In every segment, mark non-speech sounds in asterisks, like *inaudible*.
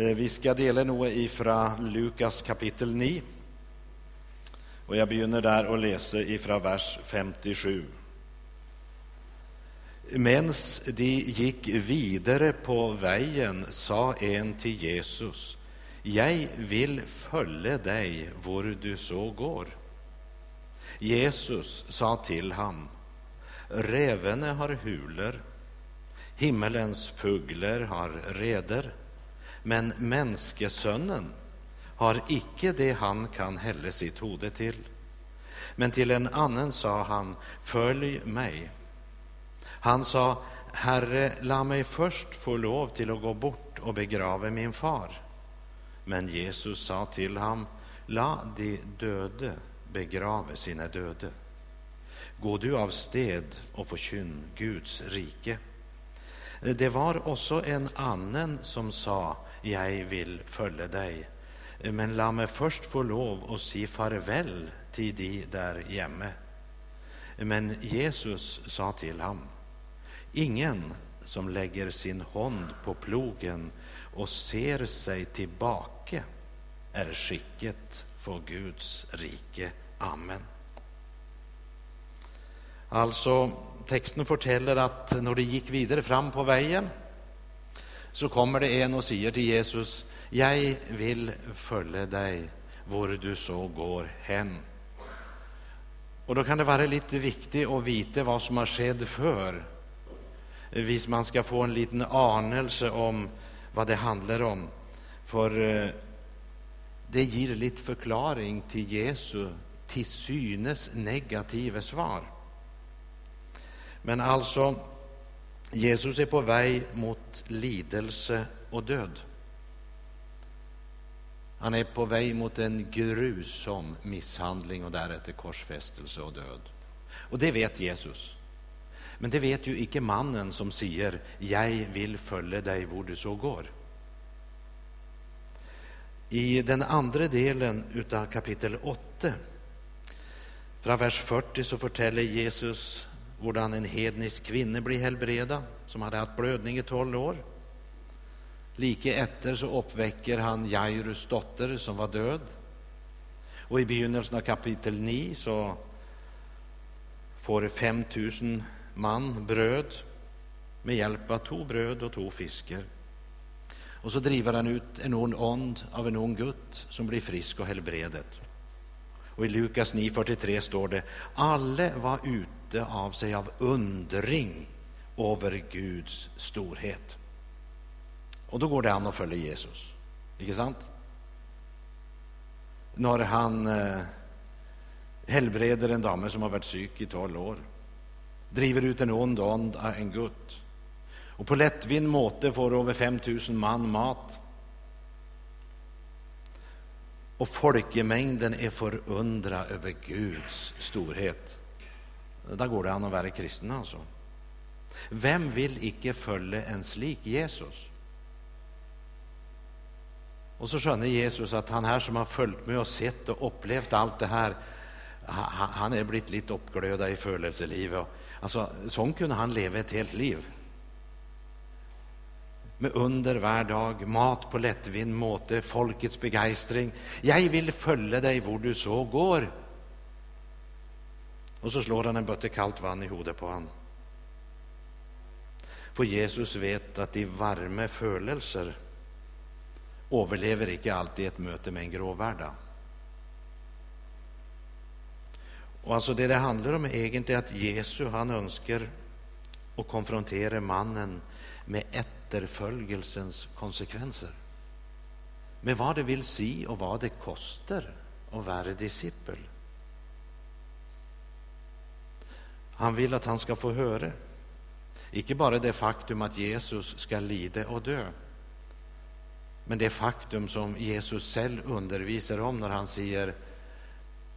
Eh, vi ska dela noe ifra Lukas kapittel 9. Og jeg begynner der å lese ifra vers 57. Mens de gikk videre på veien, sa en til Jesus, Jeg vil følge deg hvor du så går. Jesus sa til ham, Revene har huler, himmelens fugler har reder, men menneskesønnen har icke det han kan helle sitt hode till. Men till en annan sa han, följ mig. Han sa, Herre, la mig först få lov till att gå bort och begrava min far. Men Jesus sa till ham, La de döde begrava sina döde. Gå du av sted och forkynn Guds rike. Det var också en annen som sa, Jag vill följa dig, men la mig först få lov att si farväl till de där hemma. Men Jesus sa till honom, Ingen som lägger sin hand på plogen och ser sig tillbaka är skicket för Guds rike. Amen. Alltså, Texten berättar att när de gick vidare fram på vägen så kommer det en och säger till Jesus, jag vill följa dig, var du så går hen'. Och då kan det vara lite viktigt att veta vad som har skett för, hvis man ska få en liten anelse om vad det handlar om. för eh, det ger lite förklaring till Jesu till synes negativa svar. Men alltså, Jesus är på väg mot lidelse och död. Han är på väg mot en grusom misshandling och därefter korsfästelse och död. Och det vet Jesus. Men det vet ju icke mannen som säger ”Jag vill följa dig var du så går'. I den andra delen av kapitel 8, från vers 40, så berättar Jesus hur en hednisk kvinna blir helbreda, som hade haft blödning i tolv år. Like efter så uppväcker han Jairus' dotter, som var död. Och i begynnelsen av kapitel 9 så får 5000 man bröd med hjälp av två bröd och två fiskar. Och så driver han ut en ond ond av en ond gutt som blir frisk och helbredet. Och i Lukas 9,43 står det alla var ute av sig av undring över Guds storhet. Och då går det an att följa Jesus, inte sant? När han eh, helbreder en dame som har varit sjuk i tolv år, driver ut en ond ånd av en gutt, Och på lättvind måte får över 5000 man mat och folkemängden är förundra över Guds storhet. Där går det an att vara kristen, alltså. Vem vill icke följa en slik Jesus? Och så skjønner Jesus att han här som har följt med och sett och upplevt allt det här han är blivit lite uppglödad i födelselivet. Alltså, sånn kunde han leva ett helt liv. Med under hver dag, mat på lettvint måte, folkets begeistring. 'Jeg vil følge deg hvor du så går.' Och så slår han en bøtte kaldt vann i hodet på han. For Jesus vet att de varme følelser overlever ikke alltid ett möte med en grå hverdag. Och alltså Det det handlar om, är egentligen att Jesus han önskar å konfrontera mannen med ett efterföljelsens konsekvenser. Med vad det vill si, och vad det koster att vara disippel. Han vill att han ska få höra icke bara det faktum att Jesus ska lida och dö men det faktum som Jesus själv undervisar om när han säger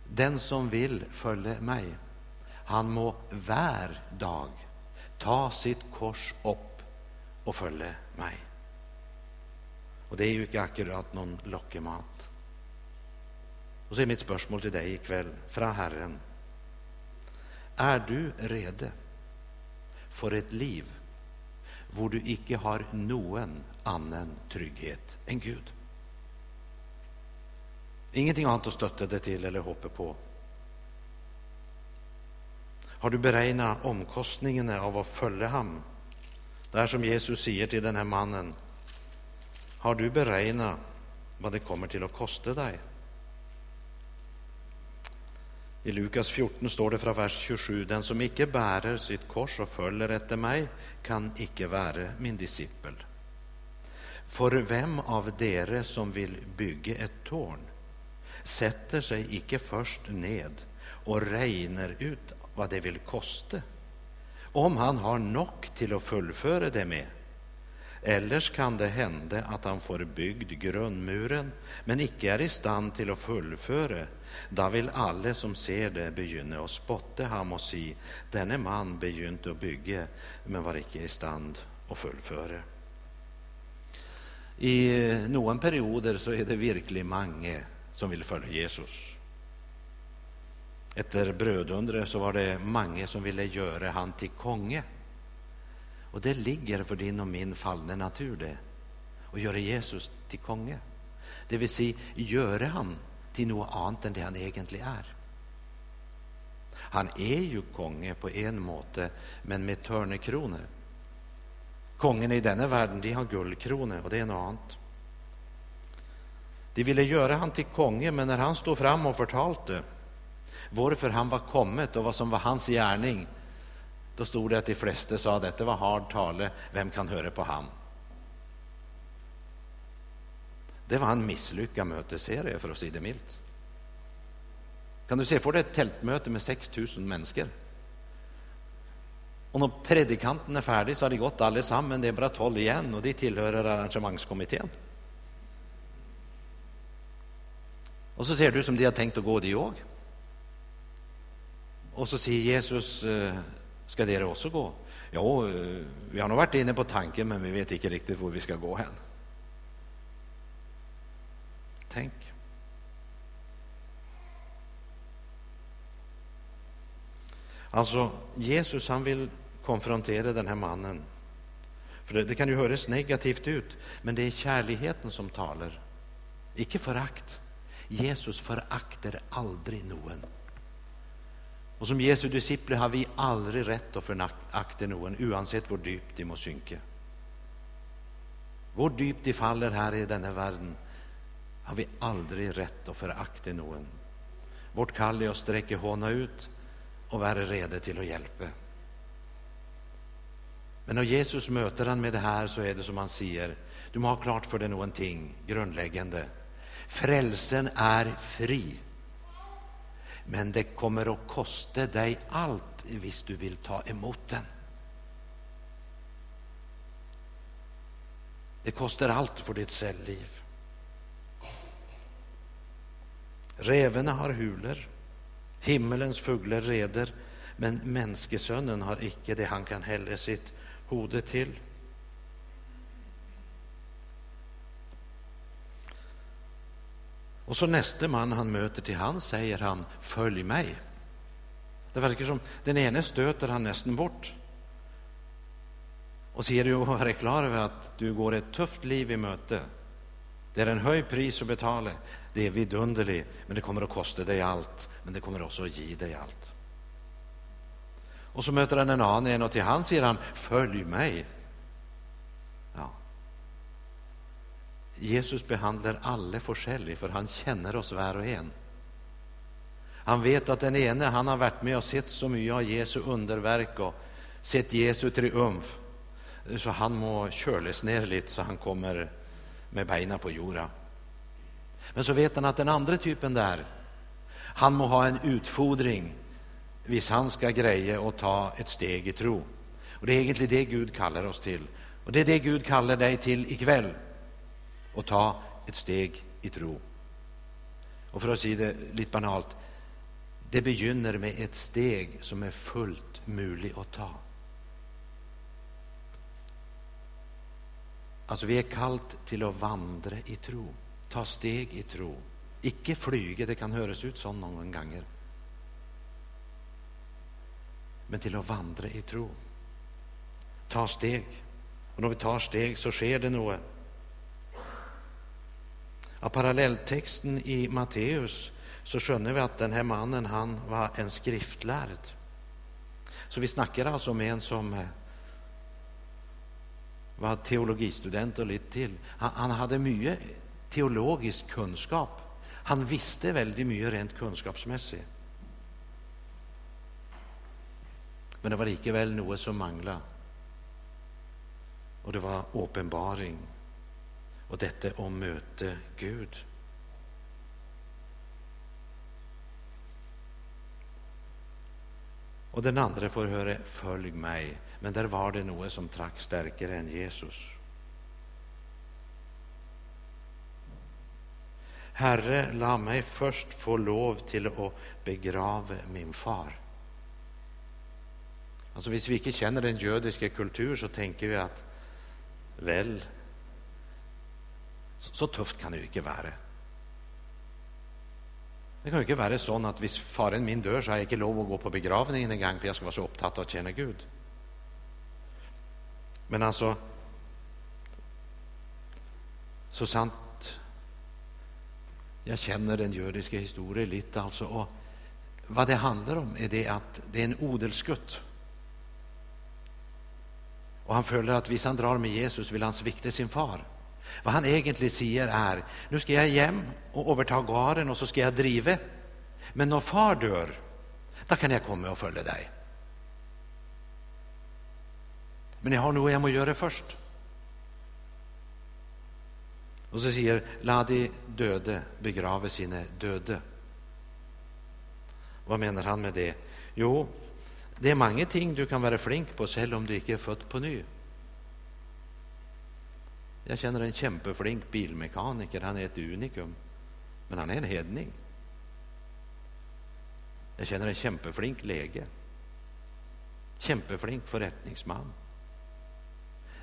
den som vill följa mig, han må varje dag ta sitt kors upp og følge meg. Og det er jo ikke akkurat noen lokkemat. Og så er mitt spørsmål til deg i kveld fra Herren. Er du rede for et liv hvor du ikke har noen annen trygghet enn Gud. Ingenting annet å støtte deg til eller håpe på. Har du beräknat omkostningene av å følge ham? Det är som Jesus säger till den här mannen. Har du beräknat vad det kommer till att kosta dig? I Lukas 14 står det från vers 27.: Den som icke bärer sitt kors och följer efter mig kan icke vara min disippel. För vem av dere som vill bygga ett torn sätter sig icke först ned och regner ut vad det vill kosta om han har nok till att fullföra det med? Ellers kan det hende att han får byggd grundmuren, men icke är i stand till att fullföra. da vill alle som ser det, begynne å spotte ham og si denne mann begynte å bygge, men var ikke i stand å fullføre. I noen perioder så er det virkelig mange som vil følge Jesus. Etter brødunderet så var det mange som ville gjøre han til konge. Og det ligger for din og min falne natur, det, å gjøre Jesus til konge. Det vil si gjøre han till något annat än det han egentligen är. Han är ju konge på en måte, men med tørnekrone. Kongene i denna världen de har gullkrone, och det är något annat. De ville göra han till konge, men när han stod fram och förtalte varför han var kommet, och vad som var hans gärning. Då stod det att de flesta sa detta var hard tale, vem kan höra på han? Det var en misslyckad möteserie, för att säga det milt. Kan du se får du ett tältmöte med 6000 människor? Och när predikanten är färdig så har de gått allesammans, men Det är bara 12 igen och de tillhör arrangemangskommittén. Och så ser du som de har tänkt att gå, de också. Och så säger Jesus, eh, ska det också gå? Jo, eh, vi har nog varit inne på tanken, men vi vet inte riktigt var vi ska gå hen. Tänk. Alltså, Jesus han konfrontera den här mannen. För det, det, kan ju höras negativt ut, men det är kärligheten som talar, icke förakt. Jesus föraktar aldrig noen. Och Som Jesu discipler har vi aldrig rätt att förakta någon, uansett vår dypt de må synke. Vår dypt de faller här i denna världen har vi aldrig rätt att förakta någon. Vårt kall är att sträcka håna ut och vara redo till att hjälpa. Men när Jesus möter han med det här så är det som han säger, Du må ha klart för dig någonting grundläggande. Frälsen är fri, men det kommer att kosta dig allt om du vill ta emot den. Det kostar allt för ditt selvliv. Rävarna har huler, himmelens fåglar reder, men menneskesønnen har icke det han kan hälla sitt hode till. Och så näste man han möter, till han, säger han ”Följ mig!” Det verkar som den ene stöter han nästan bort Och ser du *laughs* och är klar över att du går ett tufft liv i möte. Det är en hög pris att betala, Det är vidunderligt, men det kommer att kosta dig allt, Men det kommer också att ge dig allt. Och så möter han en annan en, och till han säger han ”Följ mig!” Jesus behandlar alla forskjellig, för han känner oss var och en. Han vet att den ene han har varit med och sett så mycket av Jesu underverk och sett Jesu triumf, så han må kjøles ner lite så han kommer med benen på jorden. Men så vet han att den andre typen där, han må ha en utfodring hvis han ska greja och ta ett steg i tro. Och Det är egentligen det Gud kallar oss till, och det är det Gud kallar dig till i och ta ett steg i tro. Och för att säga det lite banalt det begynner med ett steg som är fullt möjligt att ta. Alltså, vi är kallt till att vandra i tro, ta steg i tro. Icke flyga, det kan höras ut sånn någon gånger. Men till att vandra i tro. Ta steg. Och när vi tar steg så sker det något. Av parallelltexten i Matteus så skönner vi att den här mannen han var en skriftlärd. Så vi snackar alltså med en som eh, var teologistudent och lite till. Han, han hade mycket teologisk kunskap. Han visste väldigt mycket rent kunskapsmässigt. Men det var likevel något som manglade. Och det var uppenbaring och detta om möte Gud. Och den andra får höra följ mig. Men där var det något som track starkare än Jesus. Herre, la mig först få lov till att begrava min far. Alltså, om vi inte känner den judiska kulturen så tänker vi att väl, så, så tufft kan det ju inte vara. Det kan ju inte vara så att om faren min dör så har jag inte lov att gå på begravningen en gång för jag ska vara så upptatt av att känna Gud. Men alltså, så sant jag känner den judiska historien lite alltså. Och vad det handlar om är det att det är en odelsgutt. Och han följer att hvis han drar med Jesus vill han svikta sin far. Vad han egentligen säger är, nu ska jag hem och överta garen och så ska jag driva. Men när far dör, då kan jag komma och följa dig. Men jag har något jag måste göra först. Och så säger Ladi de döde begrava sina döde. Vad menar han med det? Jo, det är många ting du kan vara flink på, även om du inte är född på ny. Jag känner en kämpeflink bilmekaniker, han är ett unikum, men han är en hedning. Jag känner en kämpeflink läge, kämpeflink förrättningsman.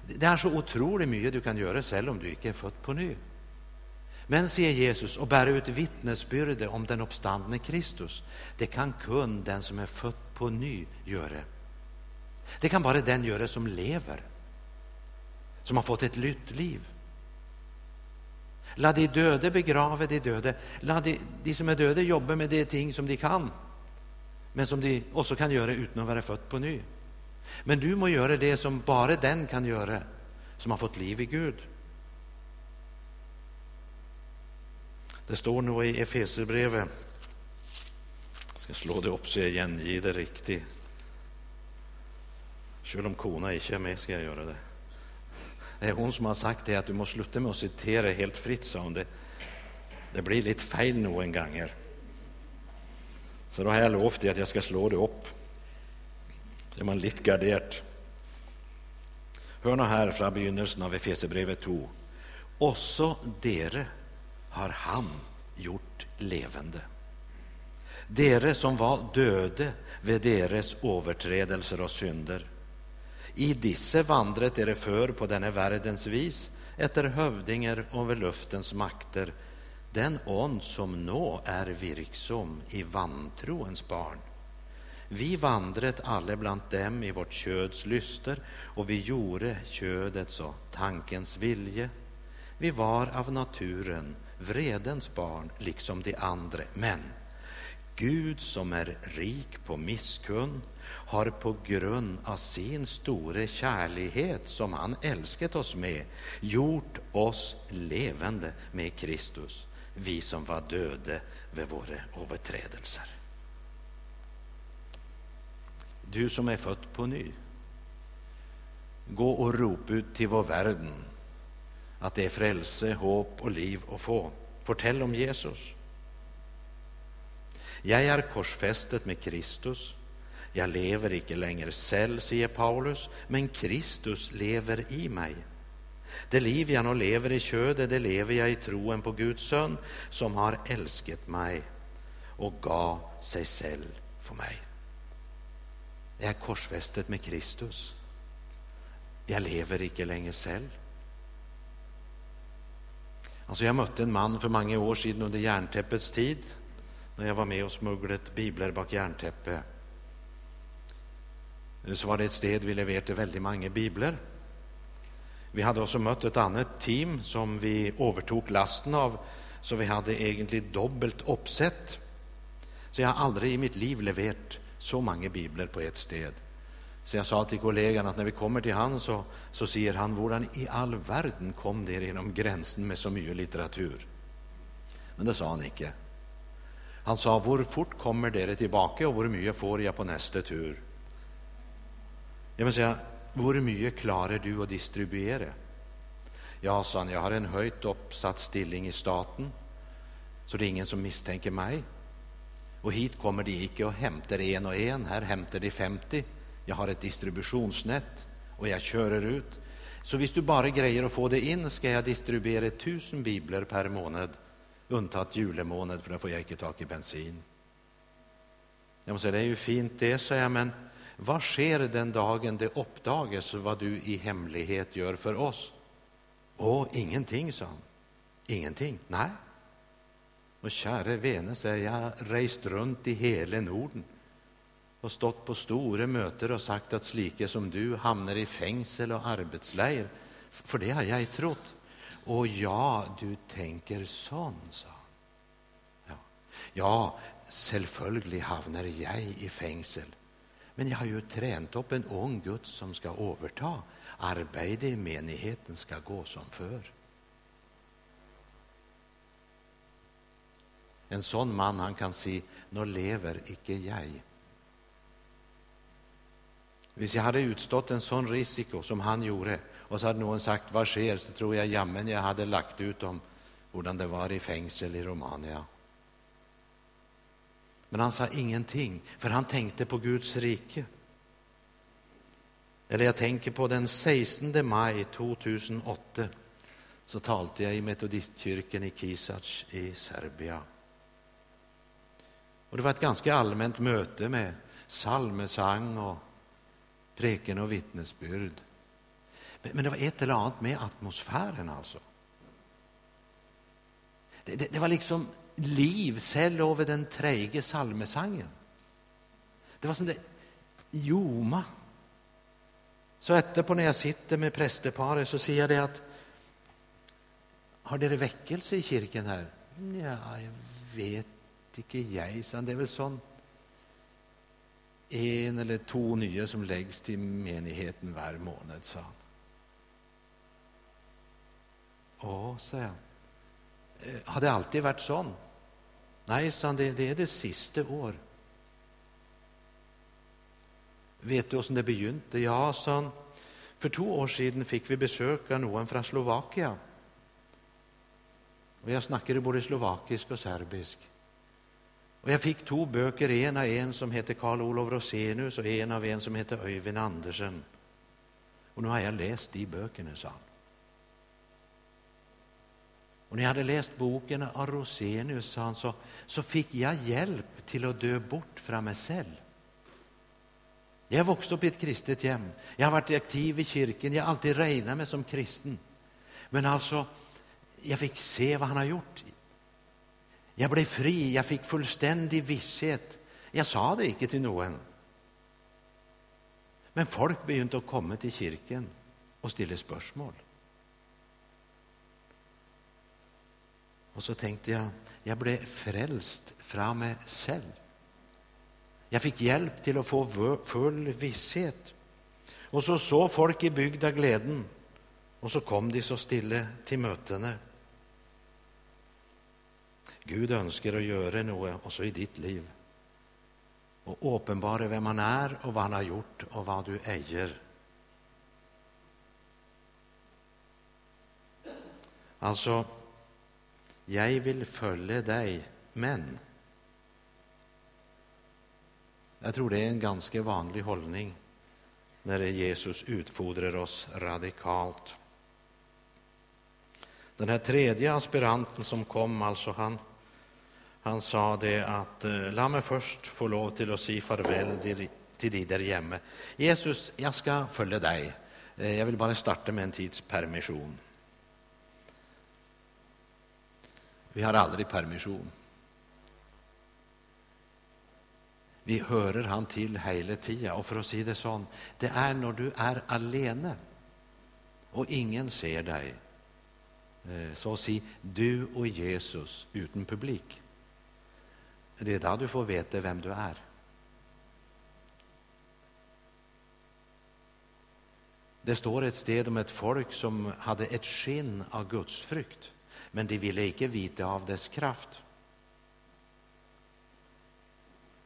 Det är så otroligt mycket du kan göra själv om du inte är född på ny. Men, säger Jesus, och bära ut vittnesbyrde om den uppstandne Kristus, det kan kun den som är född på ny göra. Det kan bara den göra som lever, som har fått ett nytt liv. La de döde begrave de döde. La de, de som är döda jobba med de ting som de kan, men som de också kan göra utan att vara född på ny. Men du må göra det som bara den kan göra som har fått liv i Gud. Det står nog i Efeserbrevet, jag ska slå det upp så jag gengiver det riktigt. Även om kona inte är med ska jag göra det. Det är hon som har sagt det att du måste sluta med att citera helt fritt, sa hon. Det, det blir lite fel någon gånger. Så då har jag lovat att jag ska slå det upp. Så är man lite garderad. Hör nu här från begynnelsen av Efesierbrevet 2. Också dere har han gjort levande. Dere som var döde vid deras överträdelser och synder. I disse vandret dere för på denna världens vis efter hövdinger över luftens makter, den ond som nå är virksom i vantroens barn. Vi vandret alle bland dem i vårt köds lyster och vi gjorde ködets och tankens vilje. Vi var av naturen vredens barn liksom de andra. Men Gud som är rik på misskund har på grund av sin store kärlighet som han älskat oss med gjort oss levande med Kristus, vi som var döda vid våra överträdelser. Du som är född på ny, gå och rop ut till vår världen att det är frälse, hopp och liv att få. Fortell om Jesus. Jag är korsfästet med Kristus. Jag lever icke längre själv, säger Paulus, men Kristus lever i mig. Det liv jag nu lever i ködet, det lever jag i troen på Guds son som har älskat mig och gav sig själv för mig. Jag är korsfästet med Kristus. Jag lever icke längre själv. Alltså jag mötte en man för många år sedan under järntäppets tid när jag var med och smugglade biblar bak järntäppe. Så var det ett sted vi levererade väldigt många biblar. Vi hade också mött ett annat team som vi övertog lasten av, så vi hade egentligen dubbelt uppsätt. Så jag har aldrig i mitt liv levererat så många biblar på ett sted. Så jag sa till kollegan att när vi kommer till han så, så säger han, hvordan i all världen kom det genom gränsen med så mycket litteratur? Men det sa han inte. Han sa, hur fort kommer dere tillbaka och hur mycket får jag på nästa tur? Jag vill säga, hur mycket klarar du att distribuera? Ja, sa han, jag har en höjt uppsatt stilling i staten, så det är ingen som misstänker mig. Och hit kommer de icke och hämtar en och en, här hämtar de 50. Jag har ett distributionsnät och jag kör ut. Så hvis du bara grejer att få det in ska jag distribuera tusen biblar per månad, undtatt julemånad, för då får jag inte tag i bensin. Jag måste säga, det är ju fint det, sa jag, men vad sker den dagen det uppdagas vad du i hemlighet gör för oss? Åh, ingenting, sa han. Ingenting? Nej. Och käre vene, säger jag, rest runt i hela Norden och stått på stora möten och sagt att slike som du hamnar i fängsel och arbetsläger. För det har jag trott. Och ja, du tänker sån, sa han. Ja, ja självföljd hamnar jag i fängsel. Men jag har ju tränat upp en ung Gud som ska överta. Arbetet i menigheten ska gå som förr. En sån man han kan säga, nu lever icke jag. Om jag hade utstått en sån risiko som han gjorde och så hade någon sagt vad sker så tror jag jamen jag hade lagt ut om hur det var i fängsel i Romania. Men han sa ingenting, för han tänkte på Guds rike. Eller jag tänker på den 16 maj 2008 så talade jag i metodistkyrkan i Kisac i Serbien. Och det var ett ganska allmänt möte med psalmesang och preken och vittnesbörd. Men det var ett eller annat med atmosfären alltså. Det, det, det var liksom liv selv över den träige salmesangen. Det var som det ljoma. Så efterpå när jag sitter med prästeparet så ser jag det att har det väckelse i kyrkan här? Ja, jag vet inte jag, det är väl sån en eller två nya som läggs till menigheten varje månad, sa han. Ja, sa jag. Eh, har det alltid varit sån? Nej, sa han, det, det är det sista år. Vet du hur det begynte? Ja, sa han, för två år sedan fick vi besök av någon från Slovakien. Och jag snackade både slovakisk och serbisk. Och jag fick två böcker, en av en som heter Karl Olof Rosenius och en av en som heter Öyvind Andersen. Och nu har jag läst de böckerna, sa han. Och när jag hade läst boken av Rosenius sa han, så, så fick jag hjälp till att dö bort från mig själv. Jag har vuxit upp i ett kristet hem. Jag har varit aktiv i kyrkan. Jag har alltid räknat mig som kristen. Men alltså, jag fick se vad han har gjort. Jag blev fri, jag fick fullständig visshet. Jag sa det inte till någon. Men folk begynte att komma till kyrkan och ställa spörsmål. Och så tänkte jag, jag blev frälst från mig själv. Jag fick hjälp till att få full visshet. Och så såg folk i bygda glädjen och så kom de så stille till mötena. Gud önskar att göra något också i ditt liv och uppenbara vem han är och vad han har gjort och vad du äger. Alltså, jag vill följa dig, men jag tror det är en ganska vanlig hållning när Jesus utfodrar oss radikalt. Den här tredje aspiranten som kom, alltså han, han sa det att eh, låt mig först få lov till att säga farväl till, dig där hemma. Jesus, jag ska följa dig. Eh, jag vill bara starta med en tids permission. Vi har aldrig permission. Vi hører han till hela tiden. Och för att säga det sånn, det är när du är alene och ingen ser dig, eh, så så si du och Jesus utan publik. Det är då du får veta vem du är. Det står ett sted om ett folk som hade ett skinn av gudsfrykt, men de ville ikke vita av dess kraft.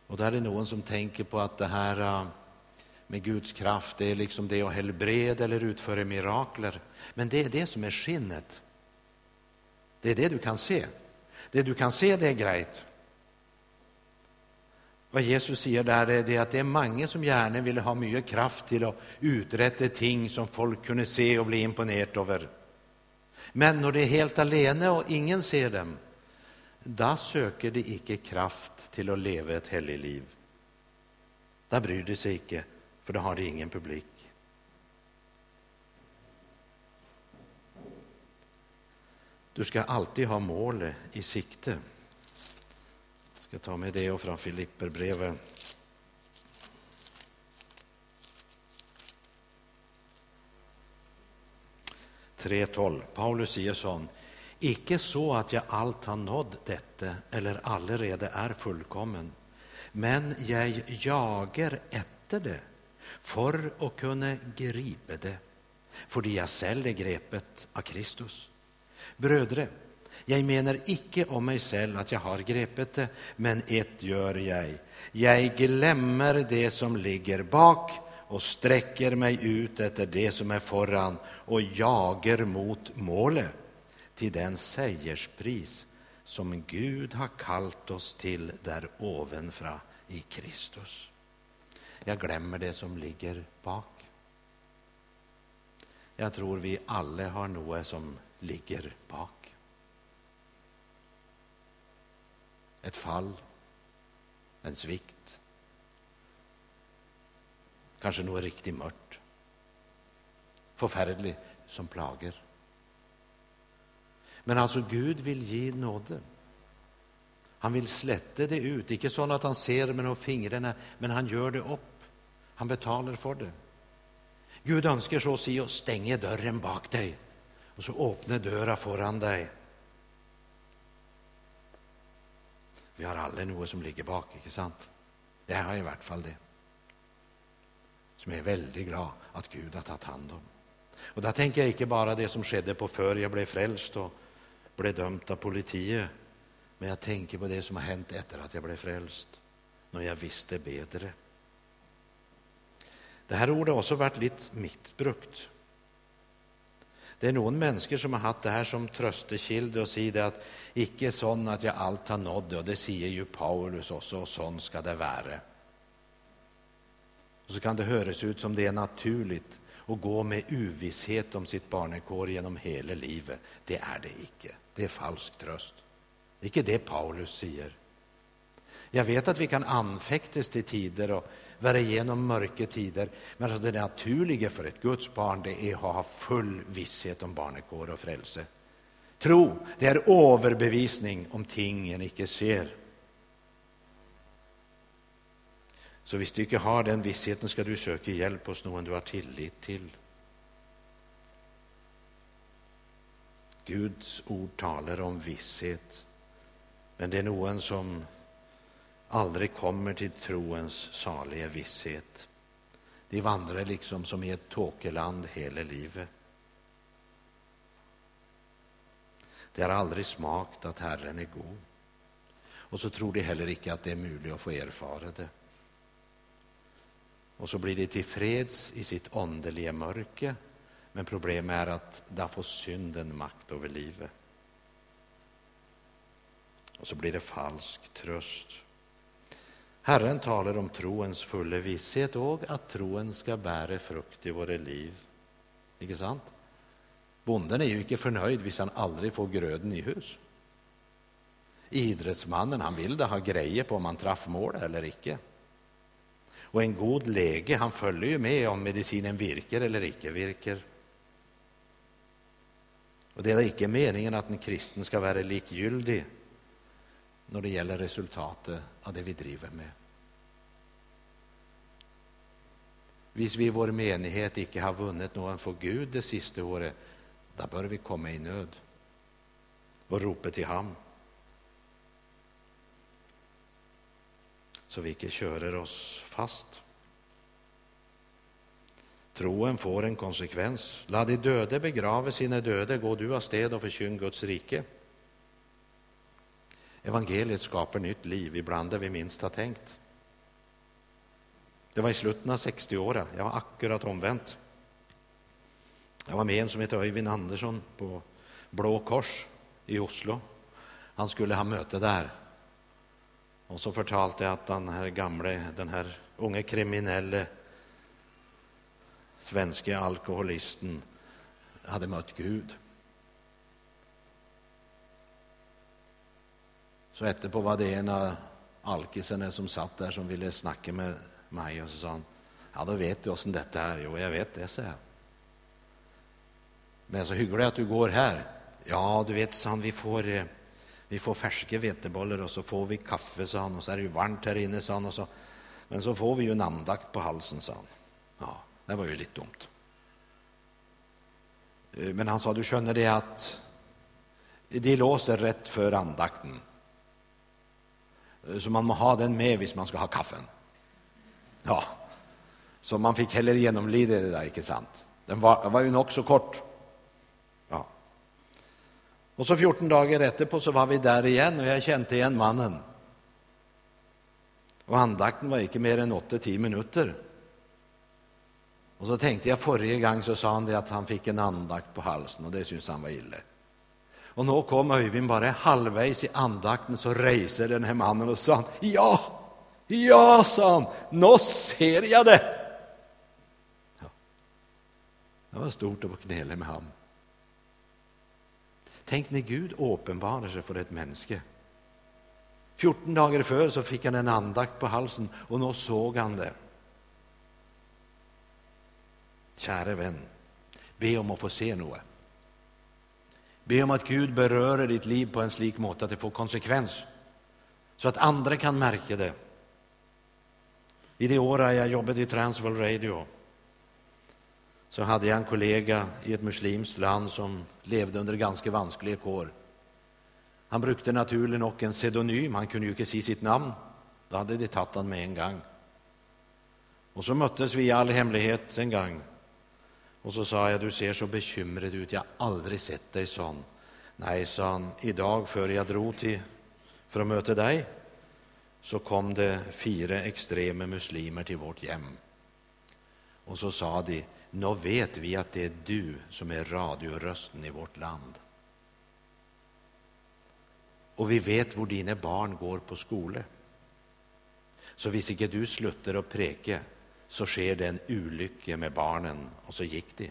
Och där är det någon som tänker på att det här äh, med Guds kraft, det är liksom det att helbreda eller utföra mirakler. Men det är det som är skinnet. Det är det du kan se. Det du kan se, det är grejt. Vad Jesus säger där är att det är många som gärna vill ha mycket kraft till att uträtta ting som folk kunde se och bli imponerade över. Men när de är helt alene och ingen ser dem, då söker de icke kraft till att leva ett heligt liv. Då bryr de sig icke, för då har de ingen publik. Du ska alltid ha målet i sikte. Jag ska ta med det och från Filipperbrevet. 3.12 Paulus säger sån, icke så att jag allt har nådd detta eller allerede är fullkommen, men jag jagar efter det för att kunna gripa det, för jag själv är grepet av Kristus. Brödre, jag menar icke om mig själv att jag har grepet det, men ett gör jag. Jag glömmer det som ligger bak och sträcker mig ut efter det som är föran och jagar mot målet till den segerspris som Gud har kallt oss till där ovanfra i Kristus. Jag glömmer det som ligger bak. Jag tror vi alla har något som ligger bak. Ett fall, en svikt, kanske något riktigt mörkt, förfärligt som plager. Men alltså Gud vill ge nåde. Han vill slätta det ut, inte så att han ser med fingrarna, men han gör det upp. Han betalar för det. Gud önskar så si stänga dörren bak dig och så öppna dörren föran dig. Vi har alla något som ligger bak, inte sant? Jag har i vart fall det. Som jag är väldigt glad att Gud har tagit hand om. Och då tänker jag inte bara det som skedde på för jag blev frälst och blev dömd av politiet. Men jag tänker på det som har hänt efter att jag blev frälst, när jag visste bättre. Det här ordet har också varit lite mittbrukt. Det är någon människor som har haft det här som tröstekilde och säger att icke sån att jag allt har nått och det säger ju Paulus också och sån ska det vara. Och så kan det höras ut som det är naturligt att gå med uvisshet om sitt barnekår genom hela livet. Det är det icke. Det är falsk tröst. Det är icke det Paulus säger. Jag vet att vi kan anfäktas till tider och vara igenom mörka tider, men alltså det naturliga för ett Guds barn det är att ha full visshet om barnekår och frälse. Tro, det är överbevisning om ting en icke ser. Så hvis du inte har den vissheten, ska du söka hjälp hos någon du har tillit till. Guds ord talar om visshet, men det är någon som aldrig kommer till troens saliga visshet. De vandrar liksom som i ett tåkeland hela livet. De har aldrig smakt att Herren är god. Och så tror de heller ikke att det är möjligt att få erfara det. Och så blir de tillfreds i sitt andliga mörker men problemet är att där får synden makt över livet. Och så blir det falsk tröst. Herren talar om troens fulla visshet och att troen ska bära frukt i våra liv. Inte sant? Bonden är ju inte förnöjd hvis han aldrig får gröden i hus. Idrottsmannen han vill det ha grejer på om han träffar mål eller icke. Och en god läge han följer ju med om medicinen virker eller icke virker. Och det är icke meningen att en kristen ska vara likgyldig när det gäller resultatet av det vi driver med. Hvis vi i vår menighet icke har vunnit någon för Gud det sista året, då bör vi komma i nöd och ropa till ham. Så vi inte körer oss fast. Troen får en konsekvens. Låt de döde begrava sina döda, gå du avsted och förkynn Guds rike. Evangeliet skapar nytt liv ibland där vi minst har tänkt. Det var i slutet av 60-åren, Jag var akkurat omvänt. Jag var med en som hette Öyvind Andersson på Blå Kors i Oslo. Han skulle ha möte där. Och så fortalte jag att den här gamle, den här unge kriminelle svenske alkoholisten hade mött Gud. Så etterpå var det en av alkisene som satt där som ville snacka med mig och så sa han ja, då vet du åssen detta är. Jo, jag vet det, sa jag. Men så hyggligt att du går här. Ja, du vet, sa han, vi får, eh, vi får färska vetebollar och så får vi kaffe, sa han, Och så är det ju varmt här inne, sa han. Och så, men så får vi ju en andakt på halsen, sa han. Ja, det var ju lite dumt. Eh, men han sa, du känner det att de låser rätt för andakten. Eh, så man må ha den med om man ska ha kaffen. Ja, så man fick heller genomlida det där, inte sant? Den var, var nog så kort. Och så 14 dagar etterpå så var vi där igen och jag kände igen mannen. Och andakten var inte mer än 8-10 minuter. Och så tänkte jag, förra gången så sa han det att han fick en andakt på halsen, och det syns han var illa. Och nu kom Öyvind bara halvvägs i andakten, så reste den här mannen och sa ja, ja, sa han, nu ser jag det. Ja. Det var stort att få knäla med honom. Tenk när Gud åpenbarer seg for et menneske. 14 dager før så fikk han en andakt på halsen, og nå så han det. Kjære venn, be om å få se noe. Be om at Gud berører ditt liv på en slik måte at det får konsekvens, så at andre kan merke det. I de åra jag jobbade i Transworld Radio så hade jag en kollega i ett muslimskt land som levde under ganska vanskliga kår. Han brukte naturligt nog en pseudonym, han kunde ju inte säga sitt namn. Då hade de tagit han med en gång. Och så möttes vi i all hemlighet en gång. Och så sa jag, du ser så bekymrad ut, jag har aldrig sett dig sån. Nej, sa han, idag dag jag drog till för att möta dig så kom det fyra extrema muslimer till vårt hem. Och så sa de, nå vet vi att det är du som är radiorösten i vårt land. Och vi vet hvor dine barn går på skole. Så hvis ikke du slutter å preke, så skjer det en ulykke med barnen. Og så gikk de.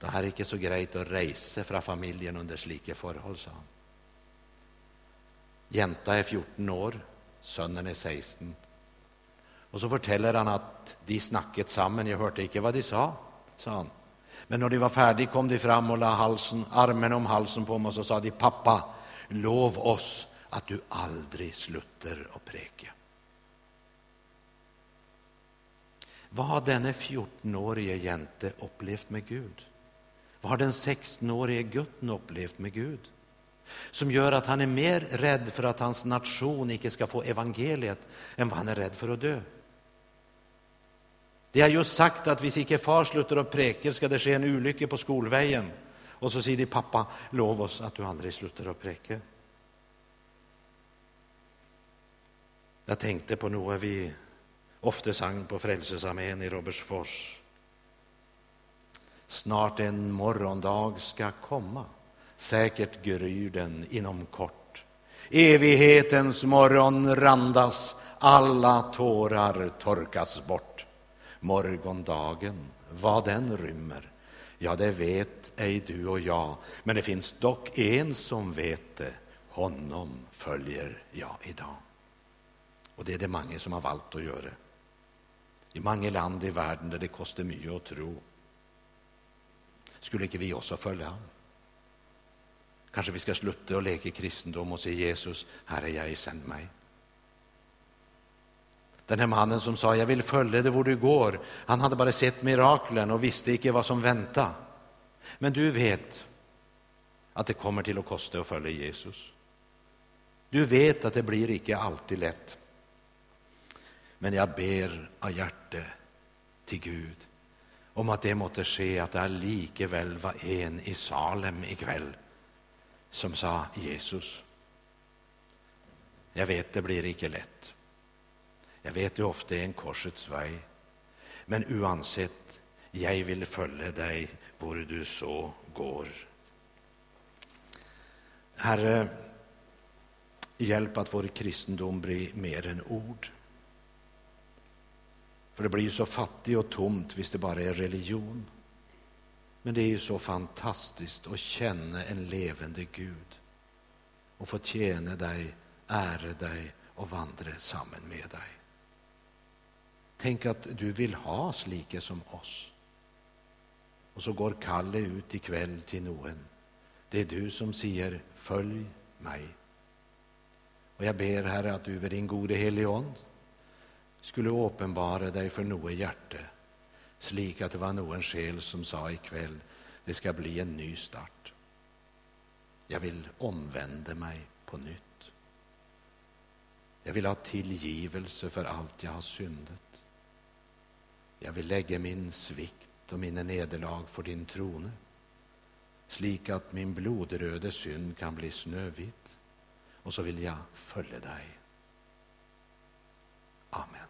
Det er ikke så greit å reise fra familien under slike forhold, sa han. Jenta er 14 år, sønnen er 16. Och Så forteller han att de snakket sammen. jag hørte ikke hva de sa, sa han. Men når de var ferdig, kom de fram och la halsen, armen om halsen på mig och så sa de, 'Pappa, lov oss att du aldrig slutter å preke.' Vad har denne 14-årige jente upplevt med Gud? Vad har den 16-årige gutten upplevt med Gud? som gör att han är mer rädd för att hans nation inte ska få evangeliet, än vad han är rädd för att dö? De har just sagt at hvis ikke far slutter å preke, skal det skje en ulykke på skoleveien. Og så sier de, 'Pappa, lov oss at du aldri slutter å preke'. Jeg tenkte på noe vi ofte sang på Frelsesarmeen i Robertsfors. Snart en morgondag ska komma, Säkert gryr den inom kort. Evighetens morgon randas, alla tårar torkas bort. Morgondagen, vad den rymmer, ja, det vet ej du och jag, men det finns dock en som vet det, honom följer jag idag. Och det är det många som har valt att göra I många land i världen där det kostar mycket att tro. Skulle inte vi också följa honom? Kanske vi ska sluta och leka kristendom och säga 'Jesus, här är jag, sänd mig. Den här mannen som sa jag vill följa dig var du går, han hade bara sett miraklen och visste inte vad som väntade. Men du vet att det kommer till att kosta att följa Jesus. Du vet att det blir icke alltid lätt. Men jag ber av hjärte till Gud om att det måtte ske att det likeväl var en i Salem ikväll som sa Jesus. Jag vet det blir icke lätt. Jag vet ju ofta är en korsets väg. Men oavsett, jag vill följa dig var du så går. Herre, hjälp att vår kristendom blir mer än ord. För det blir ju så fattigt och tomt hvis det bara är religion. Men det är ju så fantastiskt att känna en levande Gud och få tjäna dig, ära dig och vandra samman med dig. Tänk att du vill ha slike som oss. Och så går Kalle ut ikväll till Noen. Det är du som säger följ mig. Och jag ber Herre att du över din gode helige skulle uppenbara dig för Noe hjärte, slik att det var någon själ som sa ikväll det ska bli en ny start. Jag vill omvända mig på nytt. Jag vill ha tillgivelse för allt jag har syndat. Jag vill lägga min svikt och mina nederlag för din trone slik att min blodröde synd kan bli snövit och så vill jag följa dig. Amen.